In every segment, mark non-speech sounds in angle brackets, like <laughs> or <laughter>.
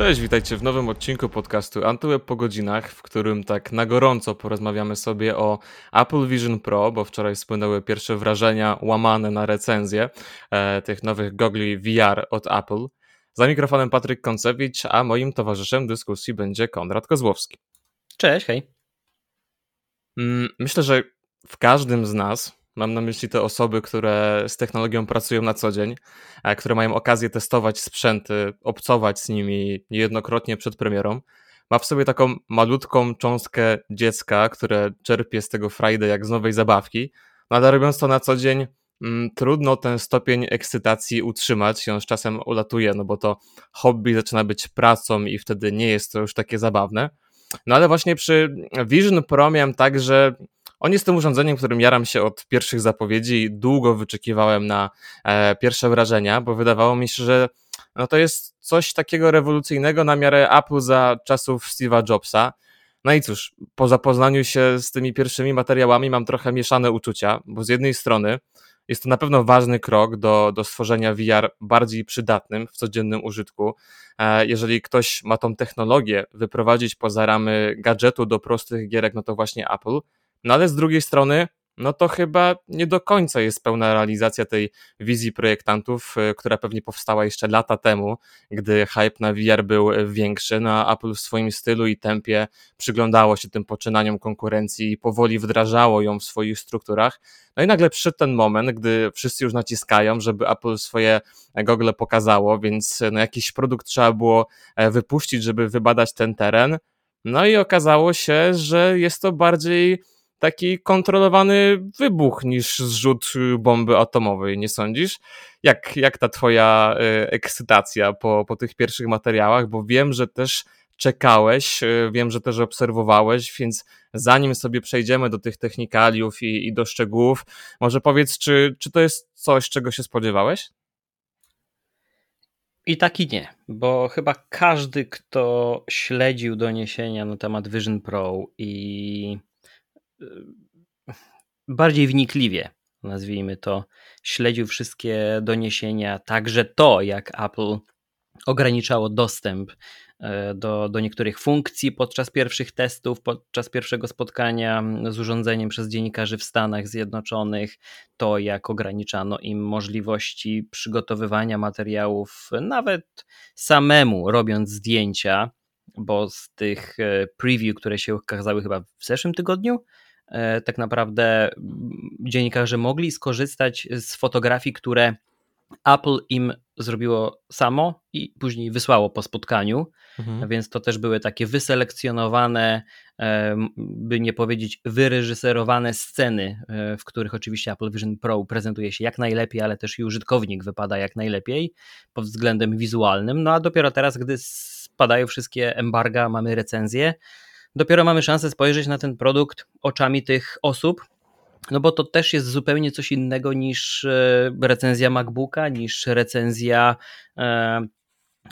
Cześć, witajcie w nowym odcinku podcastu Antyweb po godzinach, w którym tak na gorąco porozmawiamy sobie o Apple Vision Pro, bo wczoraj spłynęły pierwsze wrażenia łamane na recenzję e, tych nowych gogli VR od Apple. Za mikrofonem Patryk Koncewicz, a moim towarzyszem dyskusji będzie Konrad Kozłowski. Cześć, hej. Mm, myślę, że w każdym z nas Mam na myśli te osoby, które z technologią pracują na co dzień, które mają okazję testować sprzęty, obcować z nimi niejednokrotnie przed premierą. Ma w sobie taką malutką cząstkę dziecka, które czerpie z tego frajdę jak z nowej zabawki, no ale robiąc to na co dzień, mm, trudno ten stopień ekscytacji utrzymać i on z czasem ulatuje, no bo to hobby zaczyna być pracą i wtedy nie jest to już takie zabawne. No ale właśnie przy Vision Pro miałem tak, że on jest tym urządzeniem, którym jaram się od pierwszych zapowiedzi długo wyczekiwałem na e, pierwsze wrażenia, bo wydawało mi się, że no to jest coś takiego rewolucyjnego na miarę Apple za czasów Steve'a Jobsa. No i cóż, po zapoznaniu się z tymi pierwszymi materiałami mam trochę mieszane uczucia, bo z jednej strony jest to na pewno ważny krok do, do stworzenia VR bardziej przydatnym w codziennym użytku. E, jeżeli ktoś ma tą technologię wyprowadzić poza ramy gadżetu do prostych gierek, no to właśnie Apple. No ale z drugiej strony, no to chyba nie do końca jest pełna realizacja tej wizji projektantów, y, która pewnie powstała jeszcze lata temu, gdy hype na VR był większy. No, Apple w swoim stylu i tempie przyglądało się tym poczynaniom konkurencji i powoli wdrażało ją w swoich strukturach. No i nagle przyszedł ten moment, gdy wszyscy już naciskają, żeby Apple swoje gogle pokazało, więc no, jakiś produkt trzeba było e, wypuścić, żeby wybadać ten teren. No i okazało się, że jest to bardziej taki kontrolowany wybuch niż zrzut y, bomby atomowej, nie sądzisz? Jak, jak ta twoja y, ekscytacja po, po tych pierwszych materiałach, bo wiem, że też czekałeś, y, wiem, że też obserwowałeś, więc zanim sobie przejdziemy do tych technikaliów i, i do szczegółów, może powiedz, czy, czy to jest coś, czego się spodziewałeś? I tak i nie, bo chyba każdy, kto śledził doniesienia na temat Vision Pro i bardziej wnikliwie, nazwijmy to, śledził wszystkie doniesienia, także to, jak Apple ograniczało dostęp e, do, do niektórych funkcji podczas pierwszych testów, podczas pierwszego spotkania z urządzeniem przez dziennikarzy w Stanach Zjednoczonych, to jak ograniczano im możliwości przygotowywania materiałów, nawet samemu robiąc zdjęcia, bo z tych e, preview, które się ukazały chyba w zeszłym tygodniu, tak naprawdę dziennikarze mogli skorzystać z fotografii, które Apple im zrobiło samo i później wysłało po spotkaniu, mhm. więc to też były takie wyselekcjonowane, e, by nie powiedzieć wyreżyserowane sceny, e, w których oczywiście Apple Vision Pro prezentuje się jak najlepiej, ale też i użytkownik wypada jak najlepiej pod względem wizualnym. No a dopiero teraz, gdy spadają wszystkie embarga, mamy recenzję, dopiero mamy szansę spojrzeć na ten produkt oczami tych osób, no bo to też jest zupełnie coś innego niż e, recenzja MacBooka, niż recenzja e,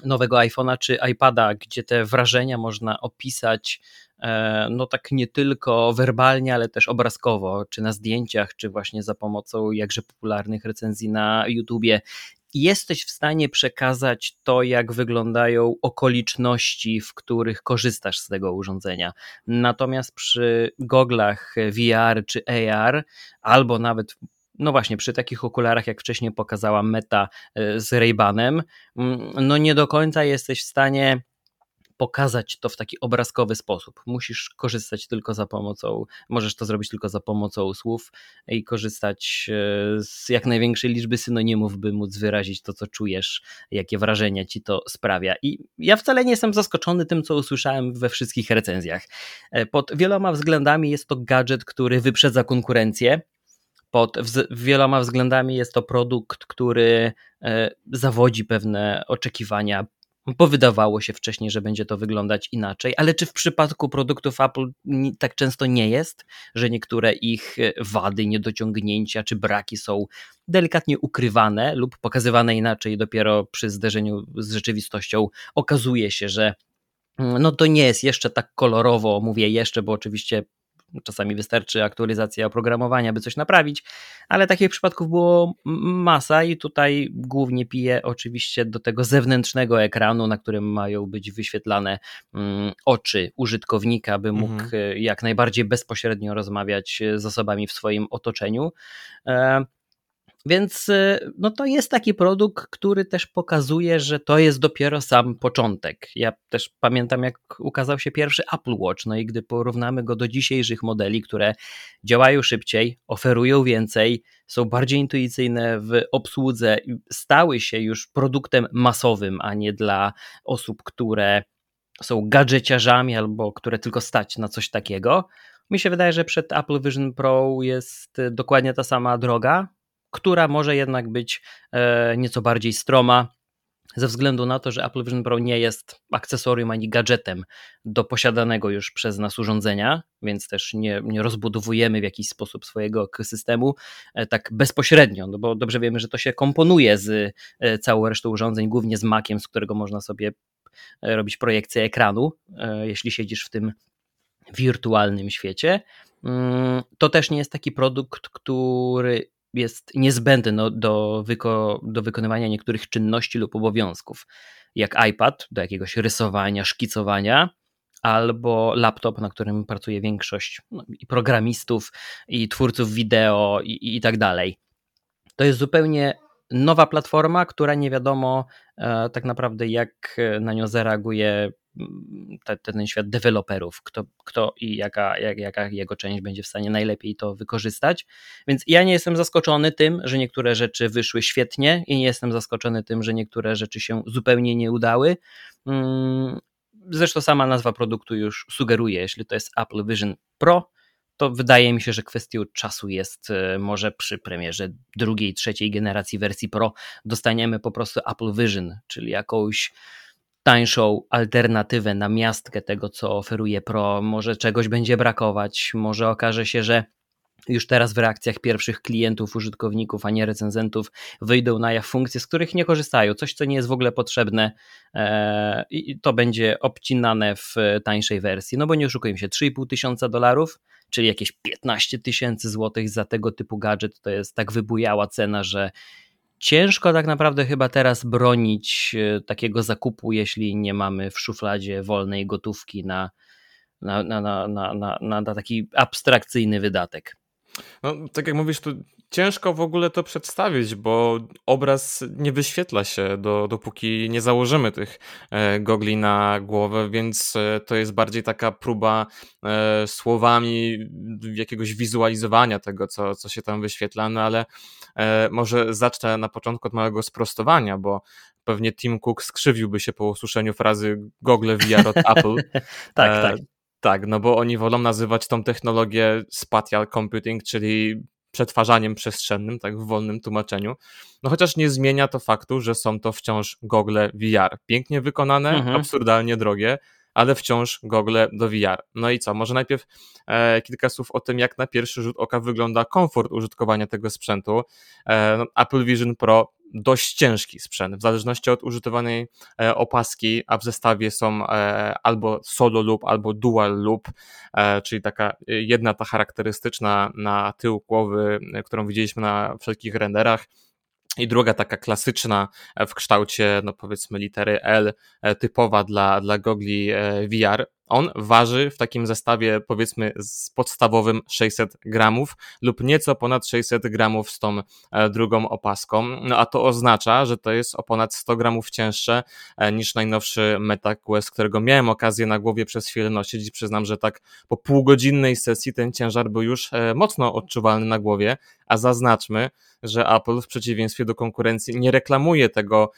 nowego iPhone'a czy iPada, gdzie te wrażenia można opisać e, no tak nie tylko werbalnie, ale też obrazkowo, czy na zdjęciach, czy właśnie za pomocą jakże popularnych recenzji na YouTubie jesteś w stanie przekazać to, jak wyglądają okoliczności, w których korzystasz z tego urządzenia. Natomiast przy goglach VR czy AR, albo nawet no właśnie, przy takich okularach, jak wcześniej pokazała Meta e, z Ray-Banem, mm, no nie do końca jesteś w stanie pokazać to w taki obrazkowy sposób. Musisz korzystać tylko za pomocą, możesz to zrobić tylko za pomocą słów i korzystać e, z jak największej liczby synonimów, by móc wyrazić to, co czujesz, jakie wrażenia ci to sprawia. I ja wcale nie jestem zaskoczony tym, co usłyszałem we wszystkich recenzjach. E, pod wieloma względami jest to gadżet, który wyprzedza konkurencję. Pod wieloma względami jest to produkt, który e, zawodzi pewne oczekiwania bo wydawało się wcześniej, że będzie to wyglądać inaczej, ale czy w przypadku produktów Apple tak często nie jest, że niektóre ich e, wady, niedociągnięcia czy braki są delikatnie ukrywane lub pokazywane inaczej dopiero przy zderzeniu z rzeczywistością? Okazuje się, że mm, no to nie jest jeszcze tak kolorowo, mówię jeszcze, bo oczywiście Czasami wystarczy aktualizacja oprogramowania, by coś naprawić, ale takich przypadków było masa i tutaj głównie piję oczywiście do tego zewnętrznego ekranu, na którym mają być wyświetlane mm, oczy użytkownika, by mógł mhm. E, jak najbardziej bezpośrednio rozmawiać z osobami w swoim otoczeniu. Więc y, no to jest taki produkt, który też pokazuje, że to jest dopiero sam początek. Ja też pamiętam, jak ukazał się pierwszy Apple Watch, no i gdy porównamy go do dzisiejszych modeli, które działają szybciej, oferują więcej, są bardziej intuicyjne w obsłudze, stały się już produktem masowym, a nie dla osób, które są gadżeciarzami albo które tylko stać na coś takiego. Mi się wydaje, że przed Apple Vision Pro jest dokładnie ta sama droga, która może jednak być e, nieco bardziej stroma, ze względu na to, że Apple Vision Pro nie jest akcesorium ani gadżetem do posiadanego już przez nas urządzenia, więc też nie, nie rozbudowujemy w jakiś sposób swojego ekosystemu e, tak bezpośrednio, no bo dobrze wiemy, że to się komponuje z e, całą resztą urządzeń, głównie z Maciem, z którego można sobie robić projekcję ekranu, jeśli siedzisz w tym wirtualnym świecie. Mm, to też nie jest taki produkt, który jest niezbędny no, do, wyko do wykonywania niektórych czynności lub obowiązków, jak iPad do jakiegoś rysowania, szkicowania, albo laptop, na którym pracuje większość no, i programistów, i twórców wideo, i, i tak dalej. To jest zupełnie nowa platforma, która nie wiadomo e, tak naprawdę, jak na nią zareaguje te, ten świat deweloperów, kto, kto i jaka, jak, jaka jego część będzie w stanie najlepiej to wykorzystać. Więc ja nie jestem zaskoczony tym, że niektóre rzeczy wyszły świetnie i nie jestem zaskoczony tym, że niektóre rzeczy się zupełnie nie udały. Mm, zresztą sama nazwa produktu już sugeruje, jeśli to jest Apple Vision Pro, to wydaje mi się, że kwestią czasu jest e, może przy premierze drugiej, trzeciej generacji wersji Pro dostaniemy po prostu Apple Vision, czyli jakąś tańszą alternatywę na miastkę tego, co oferuje Pro. Może czegoś będzie brakować, może okaże się, że już teraz w reakcjach pierwszych klientów, użytkowników, a nie recenzentów wyjdą na jaw funkcje, z których nie korzystają, coś, co nie jest w ogóle potrzebne e, i to będzie obcinane w tańszej wersji. No bo nie oszukujmy się, 3,5 tysiąca dolarów, czyli jakieś 15 tysięcy złotych za tego typu gadżet, to jest tak wybujała cena, że ciężko tak naprawdę chyba teraz bronić e, takiego zakupu, jeśli nie mamy w szufladzie wolnej gotówki na, na, na, na, na, na, na taki abstrakcyjny wydatek. No, tak jak mówisz, tu ciężko w ogóle to przedstawić, bo obraz nie wyświetla się, do, dopóki nie założymy tych e, gogli na głowę, więc e, to jest bardziej taka próba e, słowami jakiegoś wizualizowania tego, co, co się tam wyświetla, no ale może zacznę na początku od małego sprostowania, bo pewnie Tim Cook skrzywiłby się po usłyszeniu frazy Google VR od Apple. <laughs> tak, tak. Tak, no bo oni wolą nazywać tą technologię spatial computing, czyli przetwarzaniem przestrzennym, tak w wolnym tłumaczeniu. No chociaż nie zmienia to faktu, że są to wciąż gogle VR. Pięknie wykonane, mhm. absurdalnie drogie, ale wciąż gogle do VR. No i co? Może najpierw e, kilka słów o tym, jak na pierwszy rzut oka wygląda komfort użytkowania tego sprzętu. E, no, Apple Vision Pro dość ciężki sprzęt, w zależności od użytowanej e, opaski, a w zestawie są e, albo solo loop, albo dual loop, e, czyli taka jedna ta charakterystyczna na tył głowy, którą widzieliśmy na wszelkich renderach, i druga taka klasyczna w kształcie, no powiedzmy litery L, typowa dla, dla gogli VR. On waży w takim zestawie, powiedzmy, z podstawowym 600 gramów lub nieco ponad 600 gramów z tą e, drugą opaską. No a to oznacza, że to jest o ponad 100 gramów cięższe e, niż najnowszy MetaQuest, którego miałem okazję na głowie przez chwilę nosić i przyznam, że tak po półgodzinnej sesji ten ciężar był już e, mocno odczuwalny na głowie, a zaznaczmy, że Apple w przeciwieństwie do konkurencji nie reklamuje tego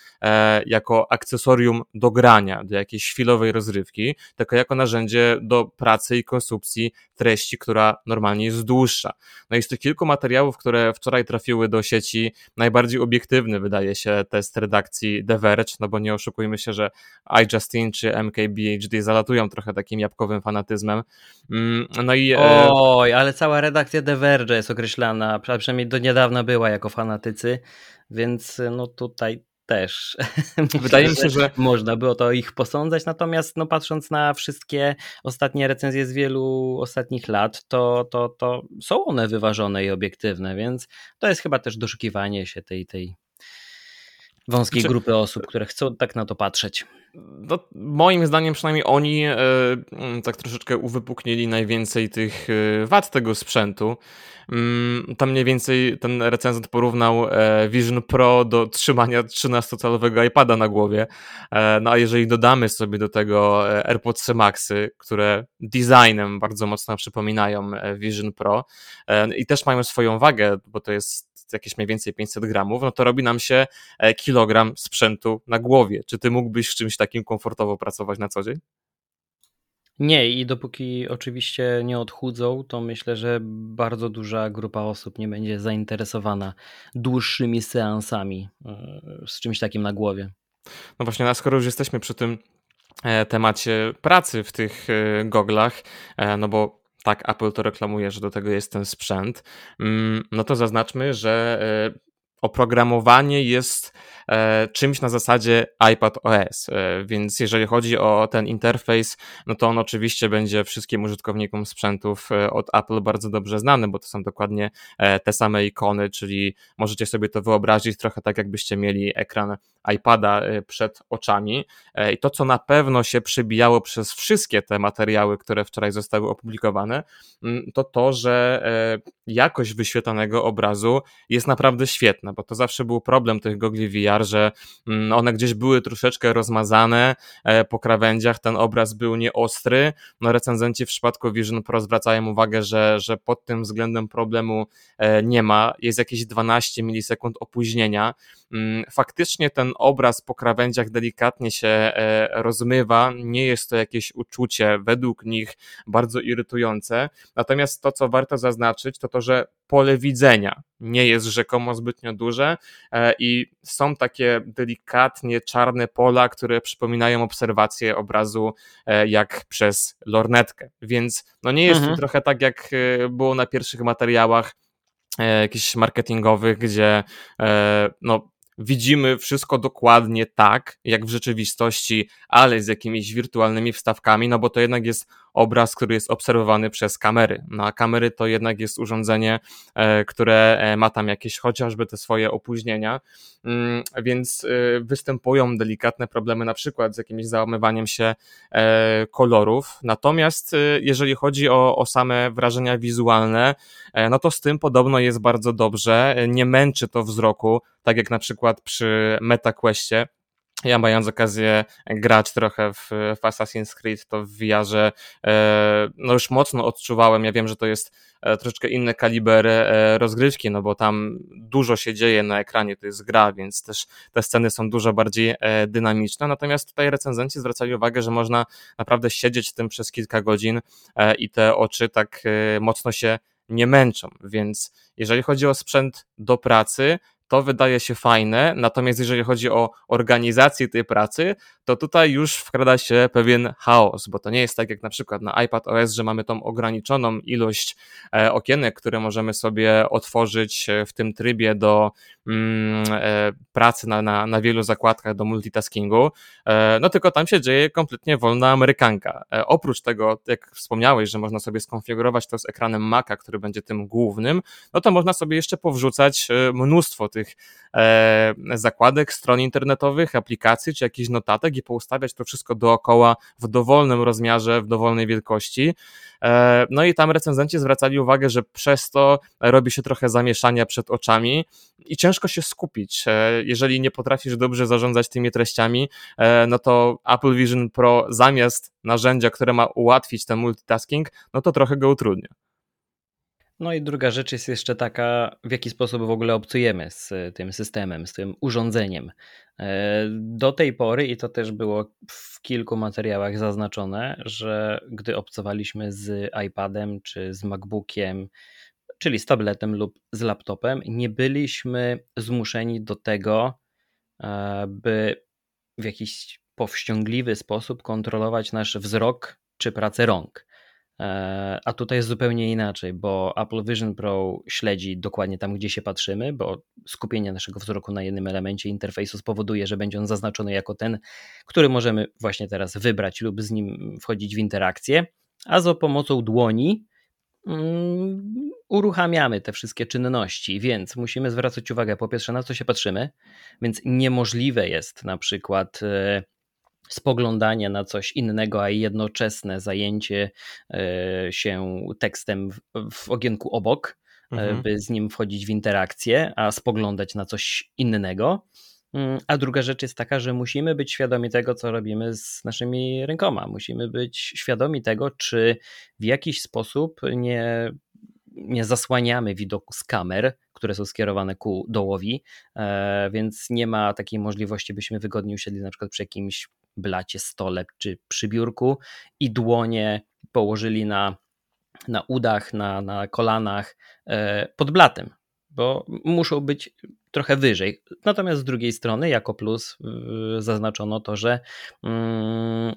jako akcesorium do grania, do jakiejś chwilowej rozrywki, tylko jako narzędzie do pracy i konsumpcji treści, która normalnie jest dłuższa. No i z tych kilku materiałów, które wczoraj trafiły do sieci, najbardziej obiektywny wydaje się test redakcji The Verge, no bo nie oszukujmy się, że iJustine czy MKBHD zalatują trochę takim jabłkowym fanatyzmem. Mm, no i... E, Oj, ale cała redakcja The Verge jest określana, przynajmniej do niedawna była jako fanatycy, więc no tutaj też. <laughs> Wydaje mi się, że można by o to ich posądzać, natomiast no, patrząc na wszystkie ostatnie recenzje z wielu ostatnich lat, to, to, to są one wyważone i obiektywne, więc to jest chyba też doszukiwanie się tej, tej wąskiej grupy osób, które chcą tak na to patrzeć. No, moim zdaniem przynajmniej oni e, mm, tak troszeczkę uwypuknili najwięcej tych e, wad tego sprzętu. Mm, tam mniej więcej ten recenzent porównał e, Vision Pro do trzymania 13-calowego iPada na głowie. E, no a jeżeli dodamy sobie do tego AirPods Maxy, które designem bardzo mocno przypominają Vision Pro i też mają swoją wagę, bo to jest jakieś mniej więcej 500 gramów, no to robi nam się e, kilogram sprzętu na głowie. Czy ty mógłbyś z czymś takim komfortowo pracować na co dzień? Nie, i dopóki oczywiście nie odchudzą, to myślę, że bardzo duża grupa osób nie będzie zainteresowana dłuższymi seansami e, z czymś takim na głowie. No właśnie, a skoro już jesteśmy przy tym e, temacie pracy w tych goglach, no bo tak Apple to reklamuje, że do tego jest ten sprzęt, mm, no to zaznaczmy, że e, oprogramowanie jest e, czymś na zasadzie iPad OS, e, więc jeżeli chodzi o ten interfejs, no to on oczywiście będzie wszystkim użytkownikom sprzętów od Apple bardzo dobrze znany, bo to są dokładnie te same ikony, czyli możecie sobie to wyobrazić trochę tak, jakbyście mieli ekran iPada przed oczami. I to, co na pewno się przybijało przez wszystkie te materiały, które wczoraj zostały opublikowane, mm, to to, że jakość wyświetlanego obrazu jest naprawdę świetna bo to zawsze był problem tych gogli VR, że mm, one gdzieś były troszeczkę rozmazane e, po krawędziach, ten obraz był nieostry. No recenzenci w przypadku Vision Pro zwracają uwagę, że, że pod tym względem problemu e, nie ma. Jest jakieś 12 milisekund opóźnienia. Mm, faktycznie ten obraz po krawędziach delikatnie się e, rozmywa. Nie jest to jakieś uczucie według nich bardzo irytujące. Natomiast to, co warto zaznaczyć, to to, że pole widzenia nie jest rzekomo zbytnio duże e, i są takie delikatnie czarne pola, które przypominają obserwację obrazu e, jak przez lornetkę. Więc no nie jest mhm. to trochę tak, jak było na pierwszych materiałach jakichś marketingowych, gdzie no, widzimy wszystko dokładnie tak, jak w rzeczywistości, ale z jakimiś wirtualnymi wstawkami, no bo to jednak jest obraz, który jest obserwowany przez kamery. No a kamery to jednak jest urządzenie, e, które e, ma tam jakieś chociażby te swoje opóźnienia, mm, więc e, występują delikatne problemy na przykład z jakimś załamywaniem się kolorów. Natomiast jeżeli chodzi o, o same wrażenia wizualne, no to z tym podobno jest bardzo dobrze, nie męczy to wzroku, tak jak na przykład przy MetaQuestie, ja mając okazję grać trochę w, w Assassin's Creed, to w VR-ze e, no już mocno odczuwałem, ja wiem, że to jest e, troszeczkę inny kaliber e, rozgrywki, no bo tam dużo się dzieje na ekranie, to jest gra, więc też te sceny są dużo bardziej dynamiczne, natomiast tutaj recenzenci zwracali uwagę, że można naprawdę siedzieć w tym przez kilka godzin i te oczy tak mocno się nie męczą, więc jeżeli chodzi o sprzęt do pracy, to wydaje się fajne, natomiast jeżeli chodzi o organizację tej pracy, to tutaj już wkrada się pewien chaos, bo to nie jest tak jak na przykład na iPad OS, że mamy tą ograniczoną ilość e, okienek, które możemy sobie otworzyć e, w tym trybie do pracy na, na, na wielu zakładkach, do multitaskingu, no tylko tam się dzieje kompletnie wolna amerykanka. Oprócz tego, jak wspomniałeś, że można sobie skonfigurować to z ekranem Maca, który będzie tym głównym, no to można sobie jeszcze powrzucać mnóstwo tych e, zakładek, stron internetowych, aplikacji czy jakichś notatek i poustawiać to wszystko dookoła w dowolnym rozmiarze, w dowolnej wielkości. E, no i tam recenzenci zwracali uwagę, że przez to robi się trochę zamieszania przed oczami i ciężko się skupić. E, jeżeli nie potrafisz dobrze zarządzać tymi treściami, e, no to Apple Vision Pro zamiast narzędzia, które ma ułatwić ten multitasking, no to trochę go utrudnia. No i druga rzecz jest jeszcze taka, w jaki sposób w ogóle obcujemy z tym systemem, z tym urządzeniem. E, do tej pory, i to też było w kilku materiałach zaznaczone, że gdy obcowaliśmy z iPadem czy z MacBookiem, czyli z tabletem lub z laptopem, nie byliśmy zmuszeni do tego, e, by w jakiś powściągliwy sposób kontrolować nasz wzrok czy pracę rąk. E, a tutaj jest zupełnie inaczej, bo Apple Vision Pro śledzi dokładnie tam, gdzie się patrzymy, bo skupienie naszego wzroku na jednym elemencie interfejsu spowoduje, że będzie on zaznaczony jako ten, który możemy właśnie teraz wybrać lub z nim wchodzić w interakcję, a za pomocą dłoni uruchamiamy te wszystkie czynności, więc musimy zwracać uwagę po pierwsze na co się patrzymy, więc niemożliwe jest na przykład e, spoglądanie na coś innego, a jednoczesne zajęcie e, się tekstem w, w ogienku obok, e, mhm. by z nim wchodzić w interakcję, a spoglądać na coś innego. Mm, a druga rzecz jest taka, że musimy być świadomi tego, co robimy z naszymi rękoma. Musimy być świadomi tego, czy w jakiś sposób nie, nie zasłaniamy widoku z kamer, które są skierowane ku dołowi, e, więc nie ma takiej możliwości, byśmy wygodnie usiedli na przykład przy jakimś blacie, stole czy przy biurku i dłonie położyli na, na udach, na, na kolanach e, pod blatem, bo muszą być trochę wyżej. Natomiast z drugiej strony, jako plus, zaznaczono to, że mm,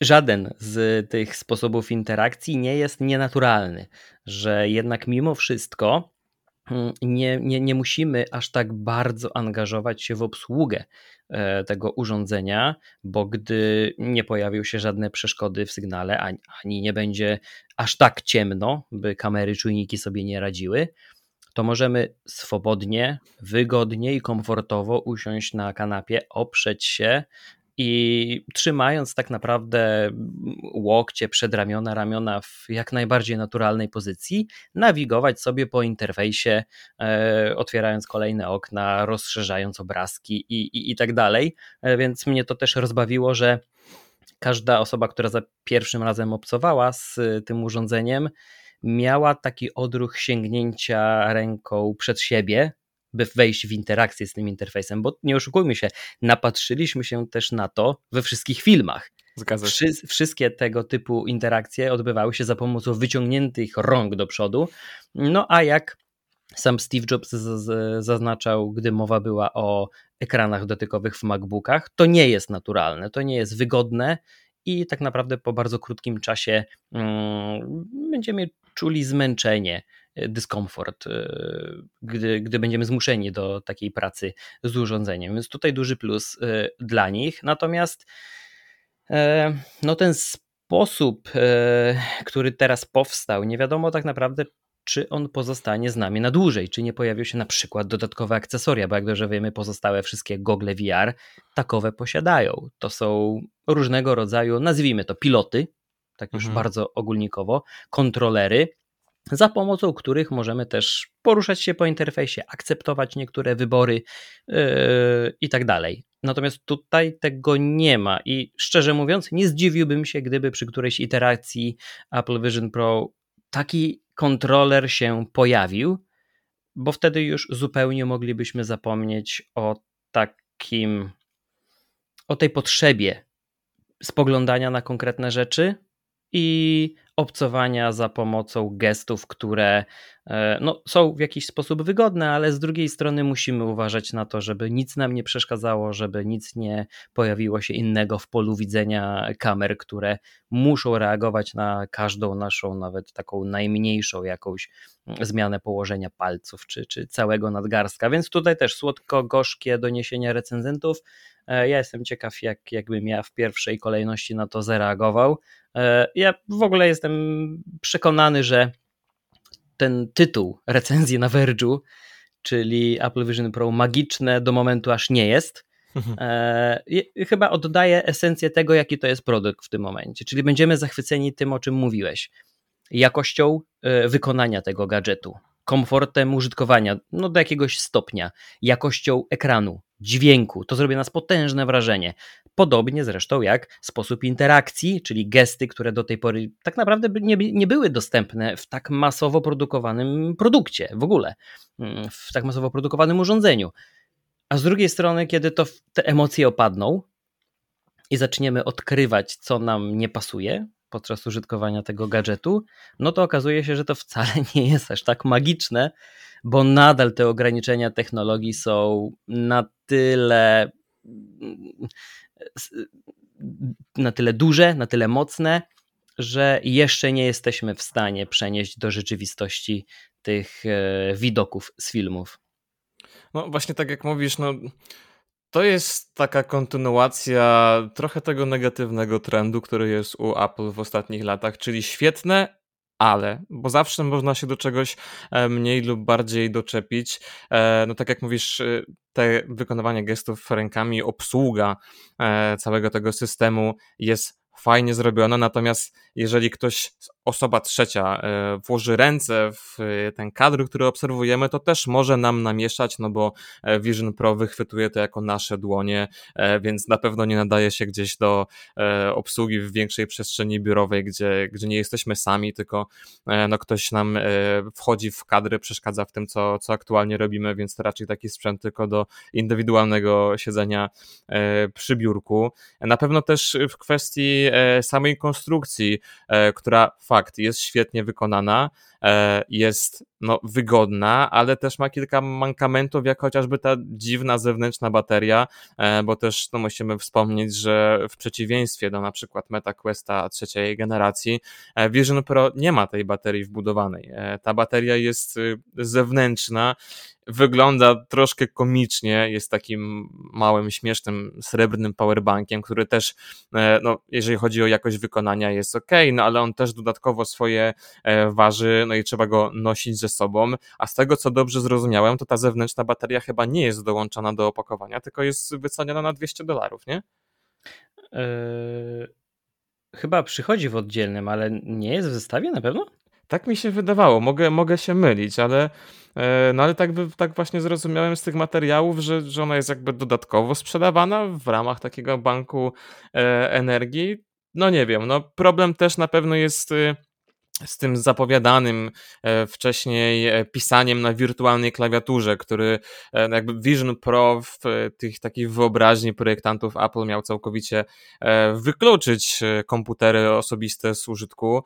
żaden z tych sposobów interakcji nie jest nienaturalny, że jednak mimo wszystko mm, nie, nie, nie musimy aż tak bardzo angażować się w obsługę e, tego urządzenia, bo gdy nie pojawią się żadne przeszkody w sygnale, ani, ani nie będzie aż tak ciemno, by kamery, czujniki sobie nie radziły, to możemy swobodnie, wygodnie i komfortowo usiąść na kanapie, oprzeć się i trzymając tak naprawdę łokcie, przedramiona, ramiona w jak najbardziej naturalnej pozycji, nawigować sobie po interfejsie, e, otwierając kolejne okna, rozszerzając obrazki i, i, i tak dalej. E, więc mnie to też rozbawiło, że każda osoba, która za pierwszym razem obcowała z tym urządzeniem, miała taki odruch sięgnięcia ręką przed siebie, by wejść w interakcję z tym interfejsem, bo nie oszukujmy się, napatrzyliśmy się też na to we wszystkich filmach. Wszy, wszystkie tego typu interakcje odbywały się za pomocą wyciągniętych rąk do przodu. No a jak sam Steve Jobs zaznaczał, gdy mowa była o ekranach dotykowych w MacBookach, to nie jest naturalne, to nie jest wygodne i tak naprawdę po bardzo krótkim czasie um, będziemy czuli zmęczenie, e, dyskomfort, e, gdy, gdy będziemy zmuszeni do takiej pracy z urządzeniem. Więc tutaj duży plus e, dla nich. Natomiast no ten sposób, który teraz powstał, nie wiadomo tak naprawdę, czy on pozostanie z nami na dłużej, czy nie pojawią się na przykład dodatkowe akcesoria, bo jak dobrze wiemy, pozostałe wszystkie gogle VR takowe posiadają. To są różnego rodzaju, nazwijmy to piloty, tak już mhm. bardzo ogólnikowo, kontrolery, za pomocą których możemy też poruszać się po interfejsie, akceptować niektóre wybory yy, i tak dalej. Natomiast tutaj tego nie ma i szczerze mówiąc, nie zdziwiłbym się, gdyby przy którejś iteracji Apple Vision Pro taki kontroler się pojawił, bo wtedy już zupełnie moglibyśmy zapomnieć o takim, o tej potrzebie spoglądania na konkretne rzeczy i obcowania za pomocą gestów, które e, no, są w jakiś sposób wygodne, ale z drugiej strony musimy uważać na to, żeby nic nam nie przeszkadzało, żeby nic nie pojawiło się innego w polu widzenia kamer, które muszą reagować na każdą naszą, nawet taką najmniejszą jakąś zmianę położenia palców czy, czy całego nadgarstka. Więc tutaj też słodko-gorzkie doniesienia recenzentów. E, ja jestem ciekaw, jak, jakbym ja w pierwszej kolejności na to zareagował. E, ja w ogóle jestem przekonany, że ten tytuł recenzji na Verge'u, czyli Apple Vision Pro magiczne do momentu aż nie jest, mhm. e, chyba oddaje esencję tego, jaki to jest produkt w tym momencie. Czyli będziemy zachwyceni tym, o czym mówiłeś. Jakością e, wykonania tego gadżetu, komfortem użytkowania, no do jakiegoś stopnia, jakością ekranu, dźwięku. To zrobi nas potężne wrażenie. Podobnie zresztą jak sposób interakcji, czyli gesty, które do tej pory tak naprawdę nie, nie były dostępne w tak masowo produkowanym produkcie w ogóle, mm, w tak masowo produkowanym urządzeniu. A z drugiej strony, kiedy to te emocje opadną i zaczniemy odkrywać, co nam nie pasuje, podczas użytkowania tego gadżetu, no to okazuje się, że to wcale <laughs> nie jest aż tak magiczne, bo nadal te ograniczenia technologii są na tyle na tyle duże, na tyle mocne, że jeszcze nie jesteśmy w stanie przenieść do rzeczywistości tych e, widoków z filmów. No właśnie tak jak mówisz, no to jest taka kontynuacja trochę tego negatywnego trendu, który jest u Apple w ostatnich latach, czyli świetne, ale, bo zawsze można się do czegoś e, mniej lub bardziej doczepić. E, no tak jak mówisz, e, te wykonywanie gestów rękami, obsługa całego tego systemu jest fajnie zrobione, natomiast jeżeli ktoś, osoba trzecia, e, włoży ręce w e, ten kadr, który obserwujemy, to też może nam namieszać, no bo e, Vision Pro wychwytuje to jako nasze dłonie, więc na pewno nie nadaje się gdzieś do obsługi w większej przestrzeni biurowej, gdzie, gdzie nie jesteśmy sami, tylko no ktoś nam wchodzi w kadry, przeszkadza w tym, co, co aktualnie robimy, więc to raczej taki sprzęt tylko do indywidualnego siedzenia przy biurku. Na pewno też w kwestii samej konstrukcji która fakt jest świetnie wykonana, e, jest no, wygodna, ale też ma kilka mankamentów, jak chociażby ta dziwna zewnętrzna bateria, e, bo też no, musimy wspomnieć, że w przeciwieństwie do na przykład MetaQuesta trzeciej generacji, Vision Pro nie ma tej baterii wbudowanej. Ta bateria jest y, zewnętrzna wygląda troszkę komicznie, jest takim małym, śmiesznym, srebrnym powerbankiem, który też, e, no, jeżeli chodzi o jakość wykonania, jest ok, no ale on też dodatkowo swoje e, waży, no i trzeba go nosić ze sobą, a z tego, co dobrze zrozumiałem, to ta zewnętrzna bateria chyba nie jest dołączona do opakowania, tylko jest wyceniona na 200 dolarów, nie? Yy, chyba przychodzi w oddzielnym, ale nie jest w zestawie na pewno? Tak mi się wydawało, mogę, mogę się mylić, ale, e, no ale tak, tak właśnie zrozumiałem z tych materiałów, że, że ona jest jakby dodatkowo sprzedawana w ramach takiego banku e, energii. No nie wiem, no problem też na pewno jest y, z tym zapowiadanym e, wcześniej e, pisaniem na wirtualnej klawiaturze, który e, no jakby Vision Pro w tych takich wyobraźni projektantów Apple miał całkowicie wykluczyć komputery osobiste z użytku,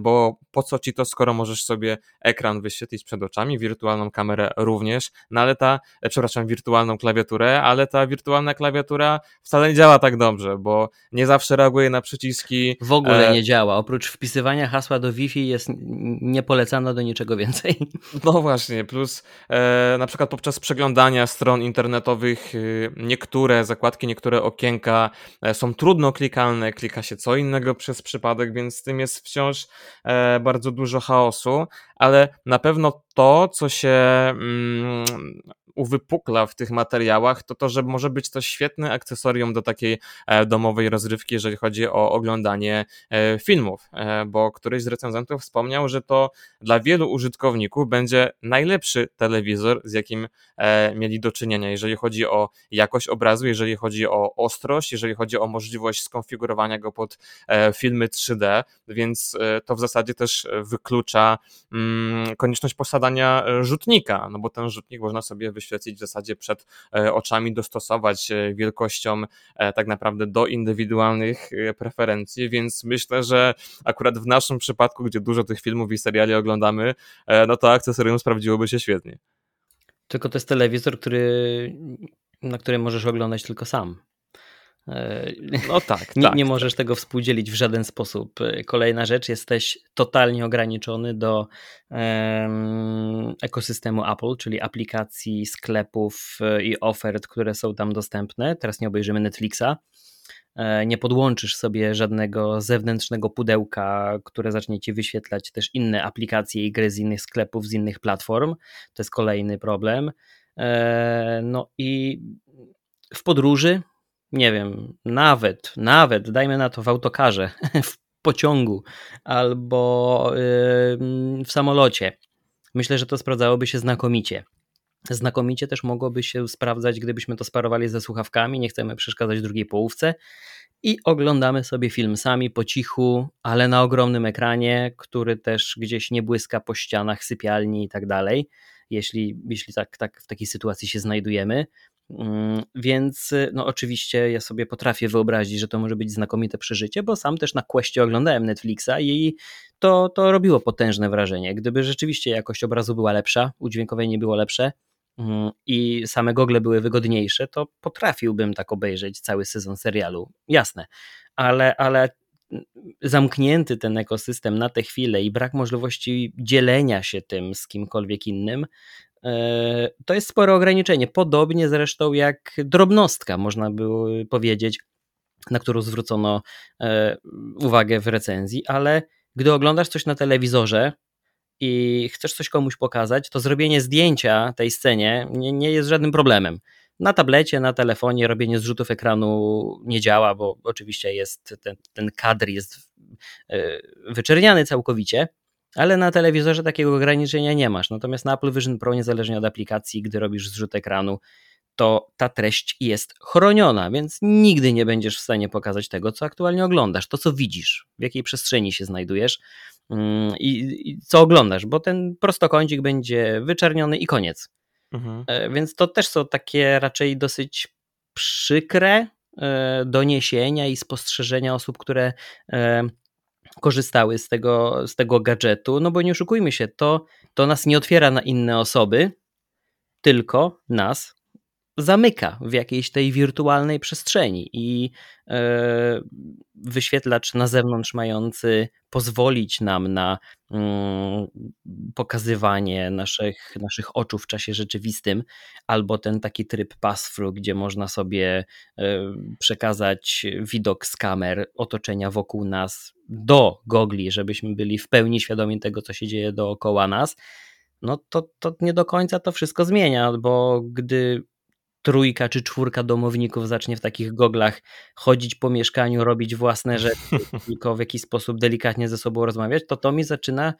bo po co ci to, skoro możesz sobie ekran wyświetlić przed oczami, wirtualną kamerę również, no ale ta, przepraszam, wirtualną klawiaturę, ale ta wirtualna klawiatura wcale nie działa tak dobrze, bo nie zawsze reaguje na przyciski. W ogóle nie działa, oprócz wpisywania hasła do Wi-Fi jest niepolecana do niczego więcej. No właśnie, plus e, na przykład podczas przeglądania stron internetowych e, niektóre zakładki, niektóre okienka e, są trudno klikalne, klika się co innego przez przypadek, więc z tym jest wciąż e, bardzo dużo chaosu, ale na pewno to, co się mm, uwypukla w tych materiałach, to to, że może być to świetne akcesorium do takiej e, domowej rozrywki, jeżeli chodzi o oglądanie e, filmów, e, bo któryś z recenzentów wspomniał, że to dla wielu użytkowników będzie najlepszy telewizor, z jakim mieli do czynienia, jeżeli chodzi o jakość obrazu, jeżeli chodzi o ostrość, jeżeli chodzi o możliwość skonfigurowania go pod filmy 3D, więc to w zasadzie też wyklucza mm, konieczność posiadania rzutnika, no bo ten rzutnik można sobie wyświetlić w zasadzie przed e, oczami, dostosować e, wielkością e, tak naprawdę do indywidualnych preferencji, więc myślę, że akurat w naszym przypadku, gdzie dużo tych filmów i seriali oglądamy, no to akcesorium sprawdziłoby się świetnie. Tylko to jest telewizor, który, na którym możesz oglądać tylko sam. E, no tak, <laughs> nie, tak, nie możesz tak. tego współdzielić w żaden sposób. Kolejna rzecz, jesteś totalnie ograniczony do um, ekosystemu Apple, czyli aplikacji, sklepów e, i ofert, które są tam dostępne. Teraz nie obejrzymy Netflixa. E, nie podłączysz sobie żadnego zewnętrznego pudełka, które zacznie ci wyświetlać też inne aplikacje i gry z innych sklepów, z innych platform. To jest kolejny problem. No i w podróży nie wiem, nawet, nawet, dajmy na to w autokarze, <laughs> w pociągu albo w samolocie. Myślę, że to sprawdzałoby się znakomicie. Znakomicie też mogłoby się sprawdzać, gdybyśmy to sparowali ze słuchawkami, nie chcemy przeszkadzać drugiej połówce i oglądamy sobie film sami po cichu, ale na ogromnym ekranie, który też gdzieś nie błyska po ścianach sypialni i tak dalej, jeśli, jeśli tak, tak w takiej sytuacji się znajdujemy. Mm, więc no oczywiście ja sobie potrafię wyobrazić, że to może być znakomite przeżycie, bo sam też na Questie oglądałem Netflixa i to, to robiło potężne wrażenie. Gdyby rzeczywiście jakość obrazu była lepsza, udźwiękowienie było lepsze mm, i same gogle były wygodniejsze, to potrafiłbym tak obejrzeć cały sezon serialu. Jasne, ale, ale zamknięty ten ekosystem na tę chwilę i brak możliwości dzielenia się tym z kimkolwiek innym, to jest spore ograniczenie. Podobnie zresztą jak drobnostka, można by powiedzieć, na którą zwrócono e, uwagę w recenzji, ale gdy oglądasz coś na telewizorze i chcesz coś komuś pokazać, to zrobienie zdjęcia tej scenie nie, nie jest żadnym problemem. Na tablecie, na telefonie robienie zrzutów ekranu nie działa, bo oczywiście jest ten, ten kadr jest e, wyczerniany całkowicie, ale na telewizorze takiego ograniczenia nie masz. Natomiast na Apple Vision Pro, niezależnie od aplikacji, gdy robisz zrzut ekranu, to ta treść jest chroniona, więc nigdy nie będziesz w stanie pokazać tego, co aktualnie oglądasz, to co widzisz, w jakiej przestrzeni się znajdujesz mm, i, i co oglądasz, bo ten prostokącik będzie wyczerniony i koniec. Mhm. E, więc to też są takie raczej dosyć przykre e, doniesienia i spostrzeżenia osób, które e, korzystały z tego, z tego gadżetu, no bo nie oszukujmy się, to, to nas nie otwiera na inne osoby, tylko nas zamyka w jakiejś tej wirtualnej przestrzeni i e, wyświetlacz na zewnątrz mający pozwolić nam na mm, pokazywanie naszych, naszych oczu w czasie rzeczywistym, albo ten taki tryb pass-through, gdzie można sobie e, przekazać widok z kamer otoczenia wokół nas do gogli, żebyśmy byli w pełni świadomi tego, co się dzieje dookoła nas no to, to nie do końca to wszystko zmienia, bo gdy trójka czy czwórka domowników zacznie w takich goglach chodzić po mieszkaniu, robić własne rzeczy, <laughs> tylko w jakiś sposób delikatnie ze sobą rozmawiać, to to mi zaczyna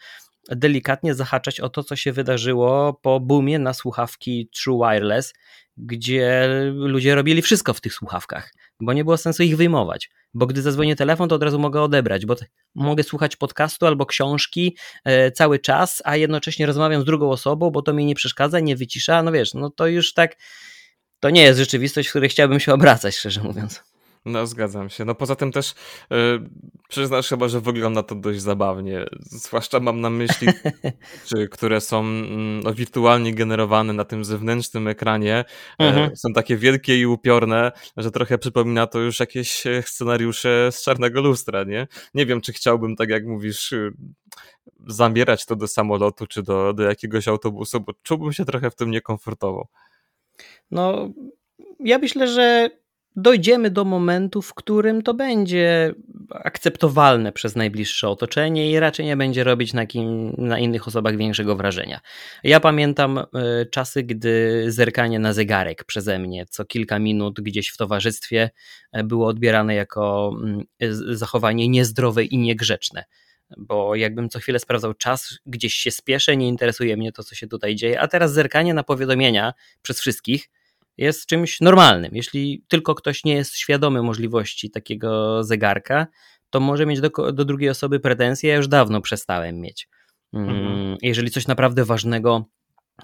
delikatnie zahaczać o to, co się wydarzyło po boomie na słuchawki True Wireless, gdzie ludzie robili wszystko w tych słuchawkach, bo nie było sensu ich wyjmować. Bo gdy zadzwonię telefon, to od razu mogę odebrać, bo mogę słuchać podcastu albo książki e, cały czas, a jednocześnie rozmawiam z drugą osobą, bo to mi nie przeszkadza, nie wycisza. No wiesz, no to już tak to nie jest rzeczywistość, w której chciałbym się obracać, szczerze mówiąc. No, zgadzam się. No poza tym też yy, przyznasz chyba, że wygląda to dość zabawnie. Zwłaszcza mam na myśli <laughs> które są mm, no, wirtualnie generowane na tym zewnętrznym ekranie. E, mhm. są takie wielkie i upiorne, że trochę przypomina to już jakieś e, scenariusze z czarnego lustra, nie? Nie wiem, czy chciałbym, tak jak mówisz, y, zabierać to do samolotu, czy do, do jakiegoś autobusu, bo czułbym się trochę w tym niekomfortowo. No, ja myślę, że dojdziemy do momentu, w którym to będzie akceptowalne przez najbliższe otoczenie i raczej nie będzie robić na, kim, na innych osobach większego wrażenia. Ja pamiętam y, czasy, gdy zerkanie na zegarek przeze mnie co kilka minut gdzieś w towarzystwie e, było odbierane jako y, zachowanie niezdrowe i niegrzeczne bo jakbym co chwilę sprawdzał czas, gdzieś się spieszę, nie interesuje mnie to, co się tutaj dzieje, a teraz zerkanie na powiadomienia przez wszystkich jest czymś normalnym. Jeśli tylko ktoś nie jest świadomy możliwości takiego zegarka, to może mieć do, do drugiej osoby pretensje. Ja już dawno przestałem mieć. Mm, mhm. Jeżeli coś naprawdę ważnego